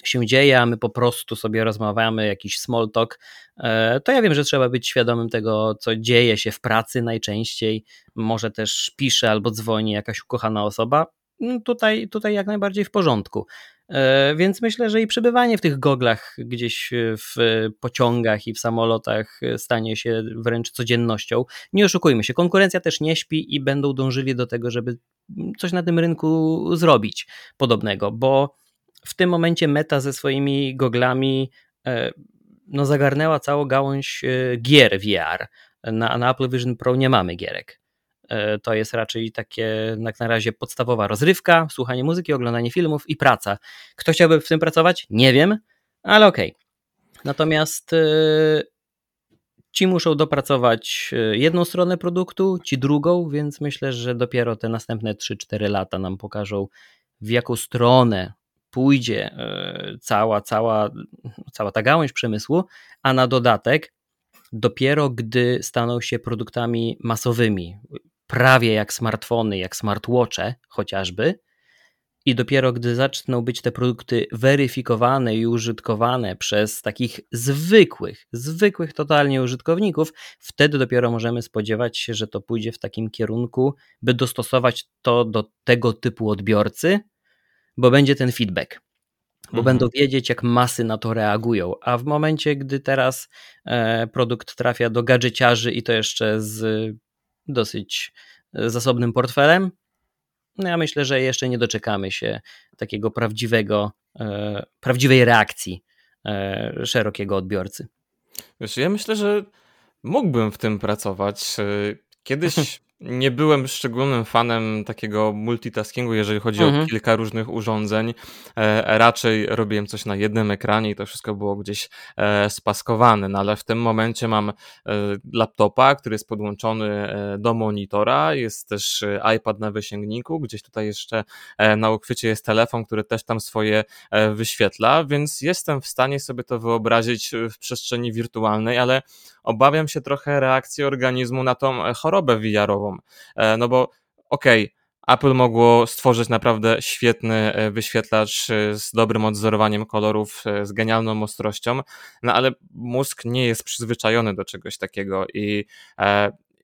się dzieje, a my po prostu sobie rozmawiamy, jakiś small talk, e, to ja wiem, że trzeba być świadomym tego, co dzieje się w pracy najczęściej. Może też pisze albo dzwoni jakaś ukochana osoba. No tutaj, tutaj jak najbardziej w porządku. E, więc myślę, że i przebywanie w tych goglach gdzieś w pociągach i w samolotach stanie się wręcz codziennością. Nie oszukujmy się, konkurencja też nie śpi i będą dążyli do tego, żeby coś na tym rynku zrobić podobnego, bo w tym momencie Meta ze swoimi goglami e, no, zagarnęła całą gałąź e, gier VR. Na, na Apple Vision Pro nie mamy gierek. E, to jest raczej takie jak na razie podstawowa rozrywka, słuchanie muzyki, oglądanie filmów i praca. Kto chciałby w tym pracować? Nie wiem, ale okej. Okay. Natomiast ci muszą dopracować jedną stronę produktu, ci drugą, więc myślę, że dopiero te następne 3-4 lata nam pokażą, w jaką stronę pójdzie e, cała, cała, cała ta gałąź przemysłu, a na dodatek dopiero gdy staną się produktami masowymi, prawie jak smartfony, jak smartwatche chociażby, i dopiero gdy zaczną być te produkty weryfikowane i użytkowane przez takich zwykłych, zwykłych totalnie użytkowników, wtedy dopiero możemy spodziewać się, że to pójdzie w takim kierunku, by dostosować to do tego typu odbiorcy, bo będzie ten feedback. Bo mhm. będą wiedzieć, jak masy na to reagują. A w momencie, gdy teraz e, produkt trafia do gadżeciarzy i to jeszcze z dosyć zasobnym portfelem. No ja myślę, że jeszcze nie doczekamy się takiego prawdziwego, prawdziwej reakcji szerokiego odbiorcy. Wiesz, ja myślę, że mógłbym w tym pracować. Kiedyś <laughs> nie byłem szczególnym fanem takiego multitaskingu, jeżeli chodzi mhm. o kilka różnych urządzeń. E, raczej robiłem coś na jednym ekranie i to wszystko było gdzieś e, spaskowane, no ale w tym momencie mam e, laptopa, który jest podłączony e, do monitora, jest też e, iPad na wysięgniku, gdzieś tutaj jeszcze e, na uchwycie jest telefon, który też tam swoje wyświetla, więc jestem w stanie sobie to wyobrazić w przestrzeni wirtualnej, ale obawiam się trochę reakcji organizmu na tą chorobę VR-ową, e, no bo okej, okay, Apple mogło stworzyć naprawdę świetny e, wyświetlacz e, z dobrym odzorowaniem kolorów, z genialną ostrością, no ale mózg nie jest przyzwyczajony do czegoś takiego i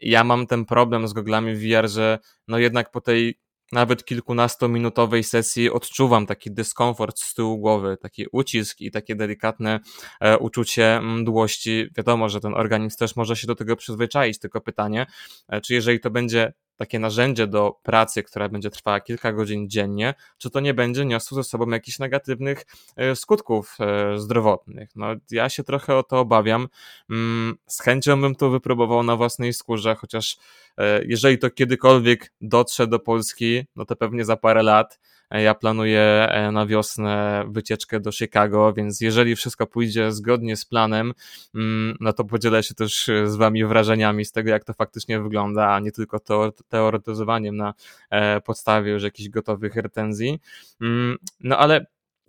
ja mam ten problem z goglami VR, że no jednak po tej nawet kilkunastominutowej sesji odczuwam taki dyskomfort z tyłu głowy, taki ucisk i takie delikatne e, uczucie mdłości. Wiadomo, że ten organizm też może się do tego przyzwyczaić, tylko pytanie, e, czy jeżeli to będzie takie narzędzie do pracy, która będzie trwała kilka godzin dziennie, czy to nie będzie niosło ze sobą jakichś negatywnych e, skutków e, zdrowotnych. No, ja się trochę o to obawiam. Mm, z chęcią bym to wypróbował na własnej skórze, chociaż e, jeżeli to kiedykolwiek dotrze do Polski, no to pewnie za parę lat ja planuję e, na wiosnę wycieczkę do Chicago, więc jeżeli wszystko pójdzie zgodnie z planem, mm, no to podzielę się też z Wami wrażeniami z tego, jak to faktycznie wygląda, a nie tylko teoretyzowaniem na e, podstawie już jakichś gotowych recenzji. Mm, no ale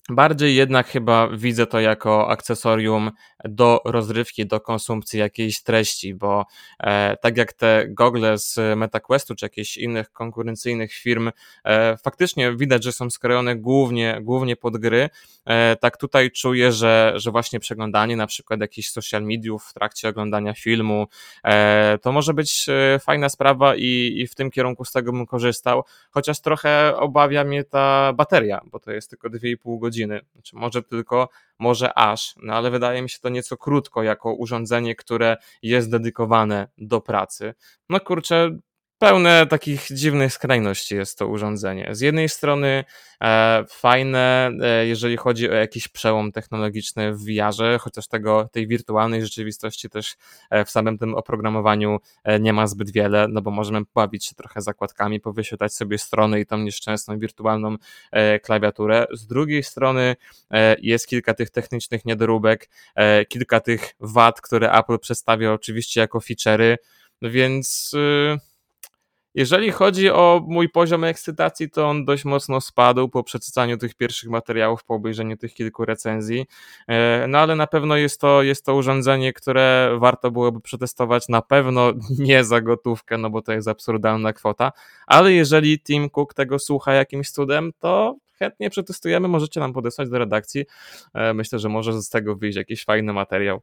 Bardziej jednak chyba widzę to jako akcesorium do rozrywki, do konsumpcji jakiejś treści, bo e, tak jak te gogle z MetaQuestu czy jakichś innych konkurencyjnych firm, e, faktycznie widać, że są skrojone głównie, głównie pod gry, e, tak tutaj czuję, że, że właśnie przeglądanie na przykład jakichś social mediów w trakcie oglądania filmu, e, to może być e, fajna sprawa i, i w tym kierunku z tego bym korzystał, chociaż trochę obawia mnie ta bateria, bo to jest tylko 2,5 godziny godziny, znaczy może tylko, może aż, no ale wydaje mi się to nieco krótko jako urządzenie, które jest dedykowane do pracy. No kurczę, pełne takich dziwnych skrajności jest to urządzenie. Z jednej strony e, fajne, e, jeżeli chodzi o jakiś przełom technologiczny w VR-ze, chociaż tego, tej wirtualnej rzeczywistości też e, w samym tym oprogramowaniu e, nie ma zbyt wiele, no bo możemy bawić się trochę zakładkami, powyświetlać sobie strony i tą nieszczęsną wirtualną e, klawiaturę. Z drugiej strony e, jest kilka tych technicznych niedoróbek, kilka tych wad, które Apple przedstawia oczywiście jako feature'y, więc... Y, jeżeli chodzi o mój poziom ekscytacji, to on dość mocno spadł po przeczytaniu tych pierwszych materiałów, po obejrzeniu tych kilku recenzji. E, no ale na pewno jest to, jest to urządzenie, które warto byłoby przetestować. Na pewno <laughs> nie za gotówkę, no bo to jest absurdalna kwota. Ale jeżeli Tim Cook tego słucha jakimś cudem, to chętnie przetestujemy. Możecie nam podesłać do redakcji. E, myślę, że może z tego wyjść jakiś fajny materiał.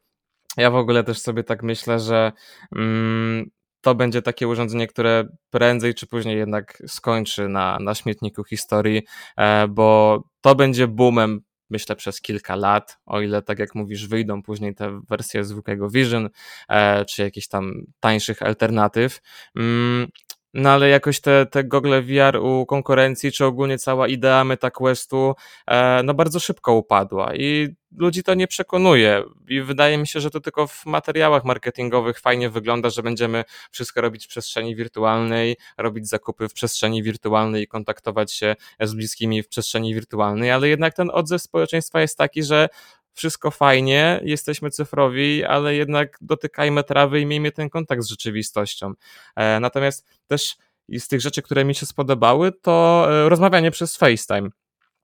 Ja w ogóle też sobie tak myślę, że mm, to będzie takie urządzenie, które prędzej czy później jednak skończy na, na śmietniku historii, e, bo to będzie boomem myślę przez kilka lat, o ile tak jak mówisz wyjdą później te wersje zwykłego Vision, e, czy jakichś tam tańszych alternatyw, mm, no ale jakoś te, te gogle VR u konkurencji, czy ogólnie cała idea MetaQuestu, e, no bardzo szybko upadła i ludzi to nie przekonuje. I wydaje mi się, że to tylko w materiałach marketingowych fajnie wygląda, że będziemy wszystko robić w przestrzeni wirtualnej, robić zakupy w przestrzeni wirtualnej i kontaktować się z bliskimi w przestrzeni wirtualnej, ale jednak ten odzew społeczeństwa jest taki, że wszystko fajnie, jesteśmy cyfrowi, ale jednak dotykajmy trawy i miejmy ten kontakt z rzeczywistością. E, natomiast też z tych rzeczy, które mi się spodobały, to e, rozmawianie przez FaceTime.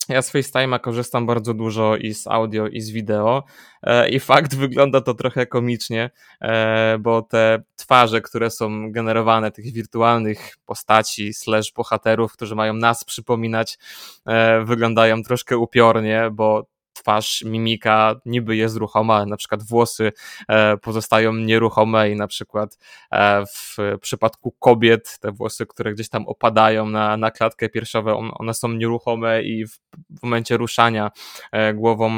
Ja z FaceTime'a korzystam bardzo dużo i z audio, i z wideo. E, I fakt <laughs> wygląda to trochę komicznie, bo te twarze, które są generowane, tych wirtualnych postaci, slash bohaterów, którzy mają nas przypominać, wyglądają troszkę upiornie, bo twarz, mimika niby jest ruchoma, na przykład włosy e, pozostają nieruchome i na przykład e, w przypadku kobiet te włosy, które gdzieś tam opadają na, na klatkę piersiową, one są nieruchome i w, w momencie ruszania e, głową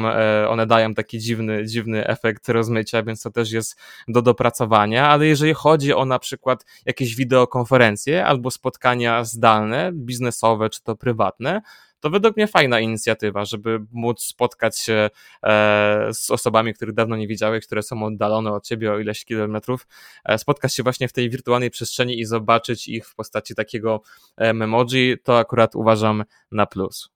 one dają taki dziwny, dziwny efekt rozmycia, więc to też jest do dopracowania, ale jeżeli chodzi o na przykład jakieś wideokonferencje albo spotkania zdalne, biznesowe czy to prywatne, to według mnie fajna inicjatywa, żeby móc spotkać się e, z osobami, których dawno nie widziałeś, które są oddalone od ciebie o ileś kilometrów, e, spotkać się właśnie w tej wirtualnej przestrzeni i zobaczyć ich w postaci takiego memoji, to akurat uważam na plus.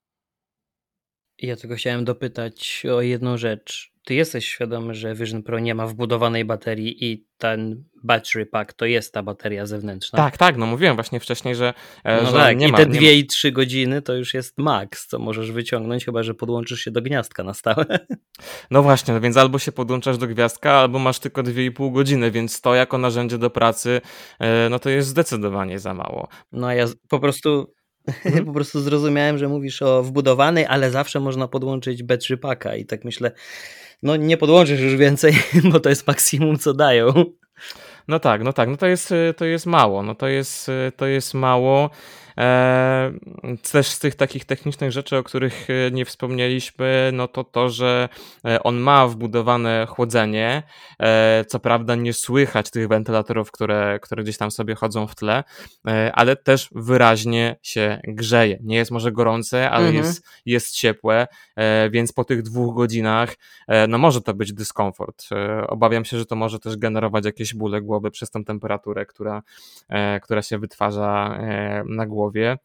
Ja tylko chciałem dopytać o jedną rzecz. Ty jesteś świadomy, że Vision Pro nie ma wbudowanej baterii i ten battery pack to jest ta bateria zewnętrzna? Tak, tak, no mówiłem właśnie wcześniej, że, e, no że tak, nie i ma. te 2 i 3 godziny to już jest maks, co możesz wyciągnąć, chyba że podłączysz się do gniazdka na stałe. <laughs> No właśnie, no więc albo się podłączasz do gwiazdka, albo masz tylko 2,5 godziny, więc to jako narzędzie do pracy, e, no to jest zdecydowanie za mało. No a ja po prostu <laughs> po prostu zrozumiałem, że mówisz o wbudowanej, ale zawsze można podłączyć battery packa i tak myślę, no nie podłączysz już więcej, <laughs> bo to jest maksimum, co dają. No tak, no tak, no to jest, to jest mało, no to jest, to jest mało. E, też z tych takich technicznych rzeczy, o których e, nie wspomnieliśmy, no to to, że e, on ma wbudowane chłodzenie. Co prawda nie słychać tych wentylatorów, które, które gdzieś tam sobie chodzą w tle, ale też wyraźnie się grzeje. Nie jest może gorące, ale mhm. jest, jest ciepłe, więc po tych dwóch godzinach no może to być dyskomfort. Obawiam się, że to może też generować jakieś bóle głowy przez tą temperaturę, która, która się wytwarza na głowie głowie.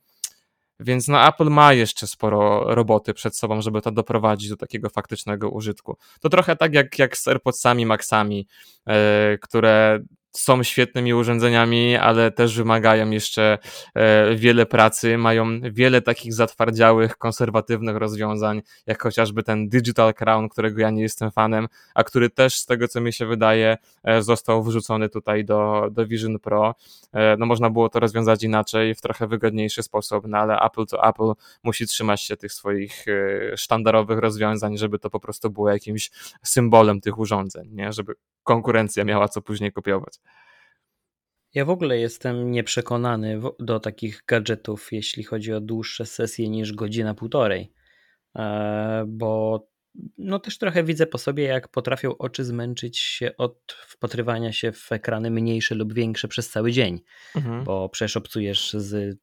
Więc no, Apple ma jeszcze sporo roboty przed sobą, żeby to doprowadzić do takiego faktycznego użytku. To trochę tak jak, jak z AirPodsami Maxami, yy, które są świetnymi urządzeniami, ale też wymagają jeszcze e, wiele pracy, mają wiele takich zatwardziałych, konserwatywnych rozwiązań, jak chociażby ten Digital Crown, którego ja nie jestem fanem, a który też z tego co mi się wydaje e, został wrzucony tutaj do, do Vision Pro. E, no można było to rozwiązać inaczej, w trochę wygodniejszy sposób, no ale Apple to Apple musi trzymać się tych swoich sztandarowych rozwiązań, żeby to po prostu było jakimś symbolem tych urządzeń, nie? żeby konkurencja miała co później kopiować. Ja w ogóle jestem nieprzekonany do takich gadżetów, jeśli chodzi o dłuższe sesje niż godzina, półtorej, e, bo no też trochę widzę po sobie, jak potrafią oczy zmęczyć się od wpatrywania się w ekrany mniejsze lub większe przez cały dzień, mhm. bo przecież obcujesz z,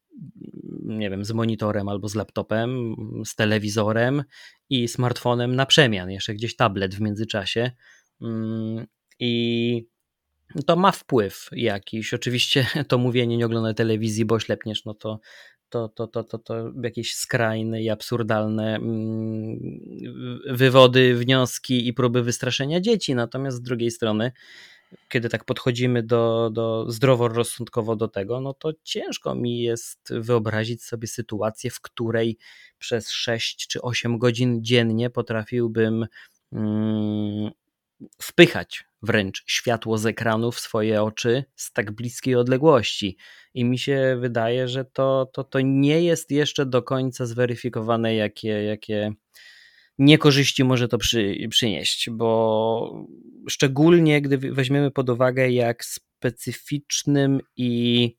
nie wiem, z monitorem albo z laptopem, z telewizorem i smartfonem na przemian, jeszcze gdzieś tablet w międzyczasie mm, i to ma wpływ jakiś. Oczywiście to mówienie nie ogląda telewizji, bo ślepniesz, no to, to, to, to, to, to jakieś skrajne i absurdalne mm, wywody, wnioski i próby wystraszenia dzieci. Natomiast z drugiej strony, kiedy tak podchodzimy do, do zdroworozsądkowo do tego, no to ciężko mi jest wyobrazić sobie sytuację, w której przez 6 czy 8 godzin dziennie potrafiłbym mm, wpychać wręcz światło z ekranu w swoje oczy z tak bliskiej odległości. I mi się wydaje, że to, to, to nie jest jeszcze do końca zweryfikowane, jakie, jakie niekorzyści może to przy, przynieść, bo szczególnie gdy weźmiemy pod uwagę, jak specyficznym i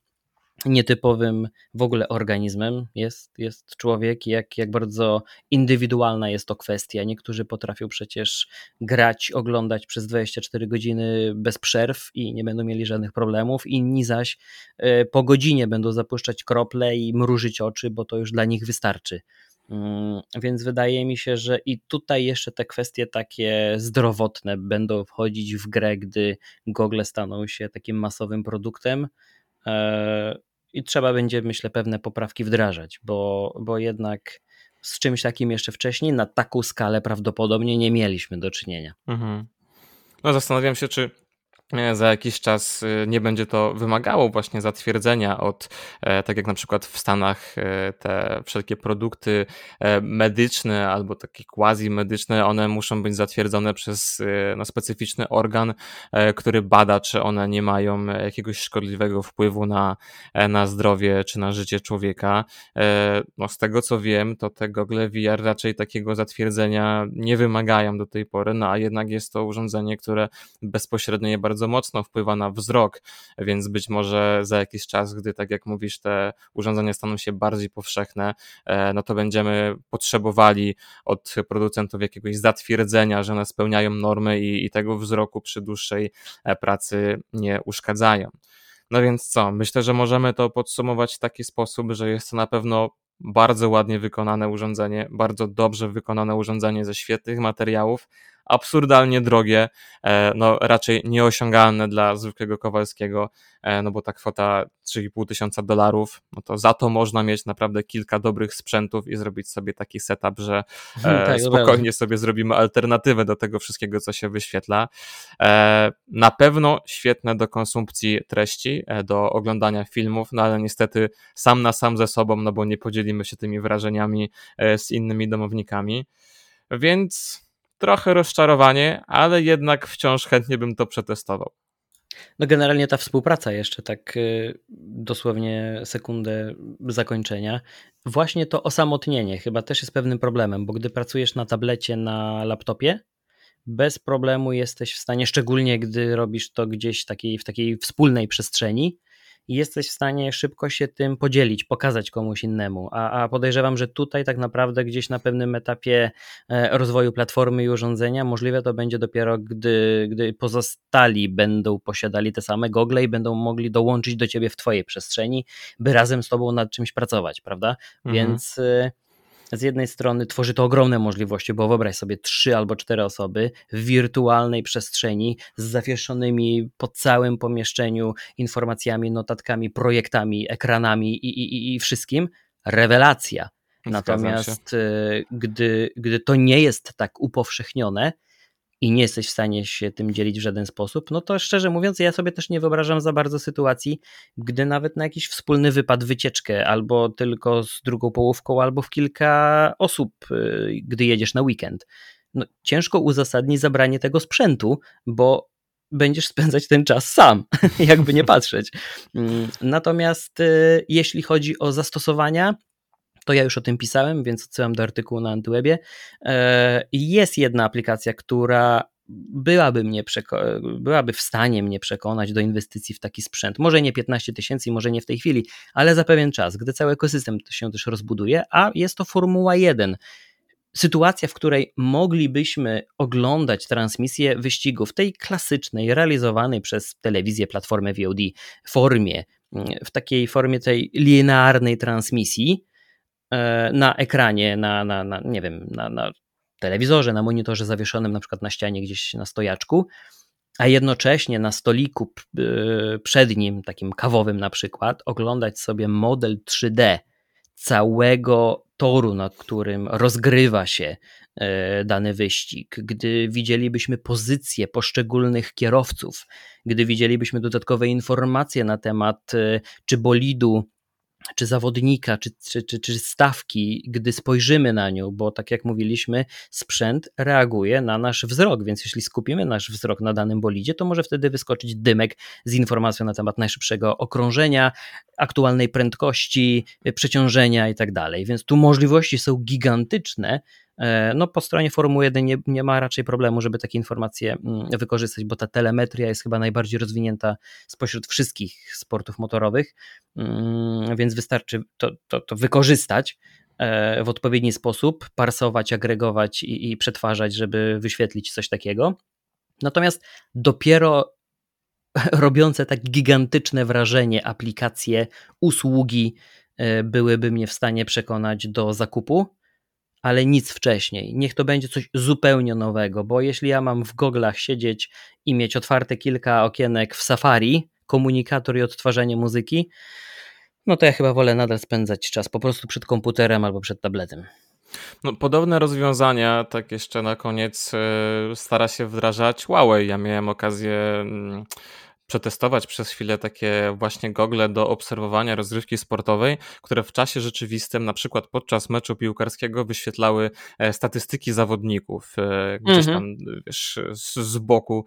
nietypowym w ogóle organizmem jest, jest człowiek, jak, jak bardzo indywidualna jest to kwestia. Niektórzy potrafią przecież grać, oglądać przez 24 godziny bez przerw i nie będą mieli żadnych problemów, inni zaś e, po godzinie będą zapuszczać krople i mrużyć oczy, bo to już dla nich wystarczy. Mm, więc wydaje mi się, że i tutaj jeszcze te kwestie takie zdrowotne będą wchodzić w grę, gdy gogle staną się takim masowym produktem. I trzeba będzie, myślę, pewne poprawki wdrażać, bo, bo jednak z czymś takim jeszcze wcześniej na taką skalę prawdopodobnie nie mieliśmy do czynienia. Mhm. No zastanawiam się, czy za jakiś czas e, nie będzie to wymagało właśnie zatwierdzenia od, e, tak jak na przykład w Stanach te wszelkie produkty medyczne albo takie quasi medyczne, one muszą być zatwierdzone przez no, specyficzny organ, który bada, czy one nie mają jakiegoś szkodliwego wpływu na, na zdrowie czy na życie człowieka. No, z tego co wiem, to te gogle VR raczej takiego zatwierdzenia nie wymagają do tej pory, no a jednak jest to urządzenie, które bezpośrednio je bardzo bardzo mocno wpływa na wzrok, więc być może za jakiś czas, gdy tak jak mówisz, te urządzenia staną się bardziej powszechne, e, no to będziemy potrzebowali od producentów jakiegoś zatwierdzenia, że one spełniają normy i, i tego wzroku przy dłuższej e, pracy nie uszkadzają. No więc co? Myślę, że możemy to podsumować w taki sposób, że jest to na pewno bardzo ładnie wykonane urządzenie, bardzo dobrze wykonane urządzenie ze świetnych materiałów, absurdalnie drogie, e, no raczej nieosiągalne dla zwykłego Kowalskiego, e, no bo ta kwota 3,5 tysiąca dolarów, no to za to można mieć naprawdę kilka dobrych sprzętów i zrobić sobie taki setup, że <laughs> e, tak, spokojnie sobie zrobimy alternatywę do tego wszystkiego, co się wyświetla. Na pewno świetne do konsumpcji treści, do oglądania filmów, no ale niestety sam na sam ze sobą, no bo nie podzielimy się tymi wrażeniami z innymi domownikami. Więc trochę rozczarowanie, ale jednak wciąż chętnie bym to przetestował. No generalnie ta współpraca jeszcze tak y, dosłownie sekundę zakończenia. Właśnie to osamotnienie chyba też jest pewnym problemem, bo gdy pracujesz na tablecie, na laptopie, bez problemu jesteś w stanie, szczególnie gdy robisz to gdzieś takiej, w takiej wspólnej przestrzeni, i jesteś w stanie szybko się tym podzielić, pokazać komuś innemu. A, a podejrzewam, że tutaj tak naprawdę gdzieś na pewnym etapie e, rozwoju platformy i urządzenia możliwe to będzie dopiero, gdy, gdy pozostali będą posiadali te same gogle i będą mogli dołączyć do ciebie w twojej przestrzeni, by razem z tobą nad czymś pracować, prawda? Mhm. Więc e, z jednej strony tworzy to ogromne możliwości, bo wyobraź sobie trzy albo cztery osoby w wirtualnej przestrzeni z zawieszonymi po całym pomieszczeniu informacjami, notatkami, projektami, ekranami i, i, i wszystkim. Rewelacja. Natomiast e, gdy, gdy to nie jest tak upowszechnione, i nie jesteś w stanie się tym dzielić w żaden sposób, no to szczerze mówiąc, ja sobie też nie wyobrażam za bardzo sytuacji, gdy nawet na jakiś wspólny wypad, wycieczkę, albo tylko z drugą połówką, albo w kilka osób, y, gdy jedziesz na weekend. No, ciężko uzasadnić zabranie tego sprzętu, bo będziesz spędzać ten czas sam, <laughs> jakby nie patrzeć. Mm, natomiast y, jeśli chodzi o zastosowania, to ja już o tym pisałem, więc odsyłam do artykułu na Antywebie. E, jest jedna aplikacja, która byłaby, mnie byłaby w stanie mnie przekonać do inwestycji w taki sprzęt. Może nie 15 tysięcy, może nie w tej chwili, ale za pewien czas, gdy cały ekosystem się też rozbuduje, a jest to Formuła 1 sytuacja, w której moglibyśmy oglądać transmisję wyścigów tej klasycznej, realizowanej przez telewizję, platformę VOD formie, w takiej formie tej linearnej transmisji, na ekranie, na, na, na nie wiem, na, na telewizorze, na monitorze zawieszonym na przykład na ścianie gdzieś na stojaczku, a jednocześnie na stoliku e, przed nim, takim kawowym na przykład, oglądać sobie model 3D całego toru, na którym rozgrywa się e, dany wyścig, gdy widzielibyśmy pozycje poszczególnych kierowców, gdy widzielibyśmy dodatkowe informacje na temat czy bolidu czy zawodnika, czy, czy, czy, czy stawki, gdy spojrzymy na nią, bo tak jak mówiliśmy, sprzęt reaguje na nasz wzrok, więc jeśli skupimy nasz wzrok na danym bolidzie, to może wtedy wyskoczyć dymek z informacją na temat najszybszego okrążenia, aktualnej prędkości, przeciążenia i tak dalej. Więc tu możliwości są gigantyczne, no po stronie Formuły 1 nie, nie ma raczej problemu, żeby takie informacje mm, wykorzystać, bo ta telemetria jest chyba najbardziej rozwinięta spośród wszystkich sportów motorowych, mm, więc wystarczy to, to, to wykorzystać e, w odpowiedni sposób, parsować, agregować i, i przetwarzać, żeby wyświetlić coś takiego. Natomiast dopiero <laughs> robiące tak gigantyczne wrażenie aplikacje, usługi e, byłyby mnie w stanie przekonać do zakupu ale nic wcześniej. Niech to będzie coś zupełnie nowego, bo jeśli ja mam w goglach siedzieć i mieć otwarte kilka okienek w Safari, komunikator i odtwarzanie muzyki, no to ja chyba wolę nadal spędzać czas po prostu przed komputerem albo przed tabletem. No, podobne rozwiązania, tak jeszcze na koniec, e, stara się wdrażać Huawei. Ja miałem okazję mm, przetestować przez chwilę takie właśnie gogle do obserwowania rozrywki sportowej, które w czasie rzeczywistym, na przykład podczas meczu piłkarskiego, wyświetlały e, statystyki zawodników e, gdzieś mhm. tam wiesz, z, z boku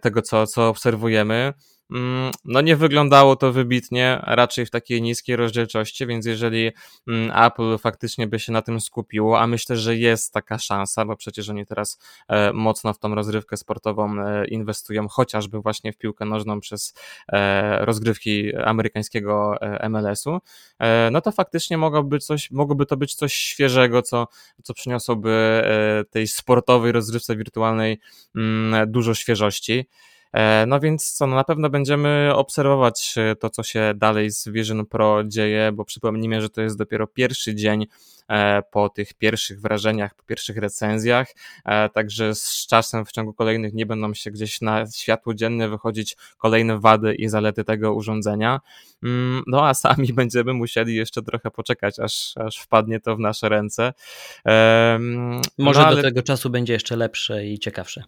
tego, co, co obserwujemy. Mm, no nie wyglądało to wybitnie, raczej w takiej niskiej rozdzielczości, więc jeżeli mm, Apple faktycznie by się na tym skupiło, a myślę, że jest taka szansa, bo przecież oni teraz e, mocno w tą rozgrywkę sportową e, inwestują, chociażby właśnie w piłkę nożną przez e, rozgrywki amerykańskiego MLS-u, no to faktycznie mogłoby, coś, mogłoby to być coś świeżego, co, co przyniosłoby tej sportowej rozgrywce wirtualnej mm, dużo świeżości. E, no więc co, no na pewno będziemy obserwować e, to, co się dalej z Vision Pro dzieje, bo przypomnijmy, że to jest dopiero pierwszy dzień E, po tych pierwszych wrażeniach, po pierwszych recenzjach, także z czasem w ciągu kolejnych dni będą się gdzieś na światło dzienne wychodzić kolejne wady i zalety tego urządzenia. Mm, no a sami <laughs> będziemy musieli jeszcze trochę poczekać, aż, aż wpadnie to w nasze ręce. Może no, ale... do tego czasu będzie jeszcze lepsze i ciekawsze.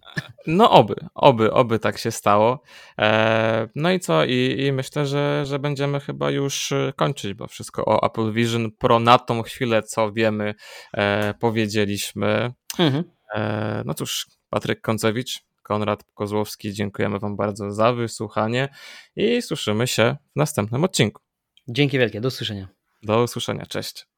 No oby, oby, oby tak się stało. E, no i co? I, i myślę, że, że będziemy chyba już kończyć, bo wszystko o Apple Vision Pro na tą chwilę, co wiemy, e, powiedzieliśmy. Mhm. E, no cóż, Patryk Koncewicz, Konrad Kozłowski, dziękujemy Wam bardzo za wysłuchanie i słyszymy się w następnym odcinku. Dzięki wielkie, do usłyszenia. Do usłyszenia, cześć.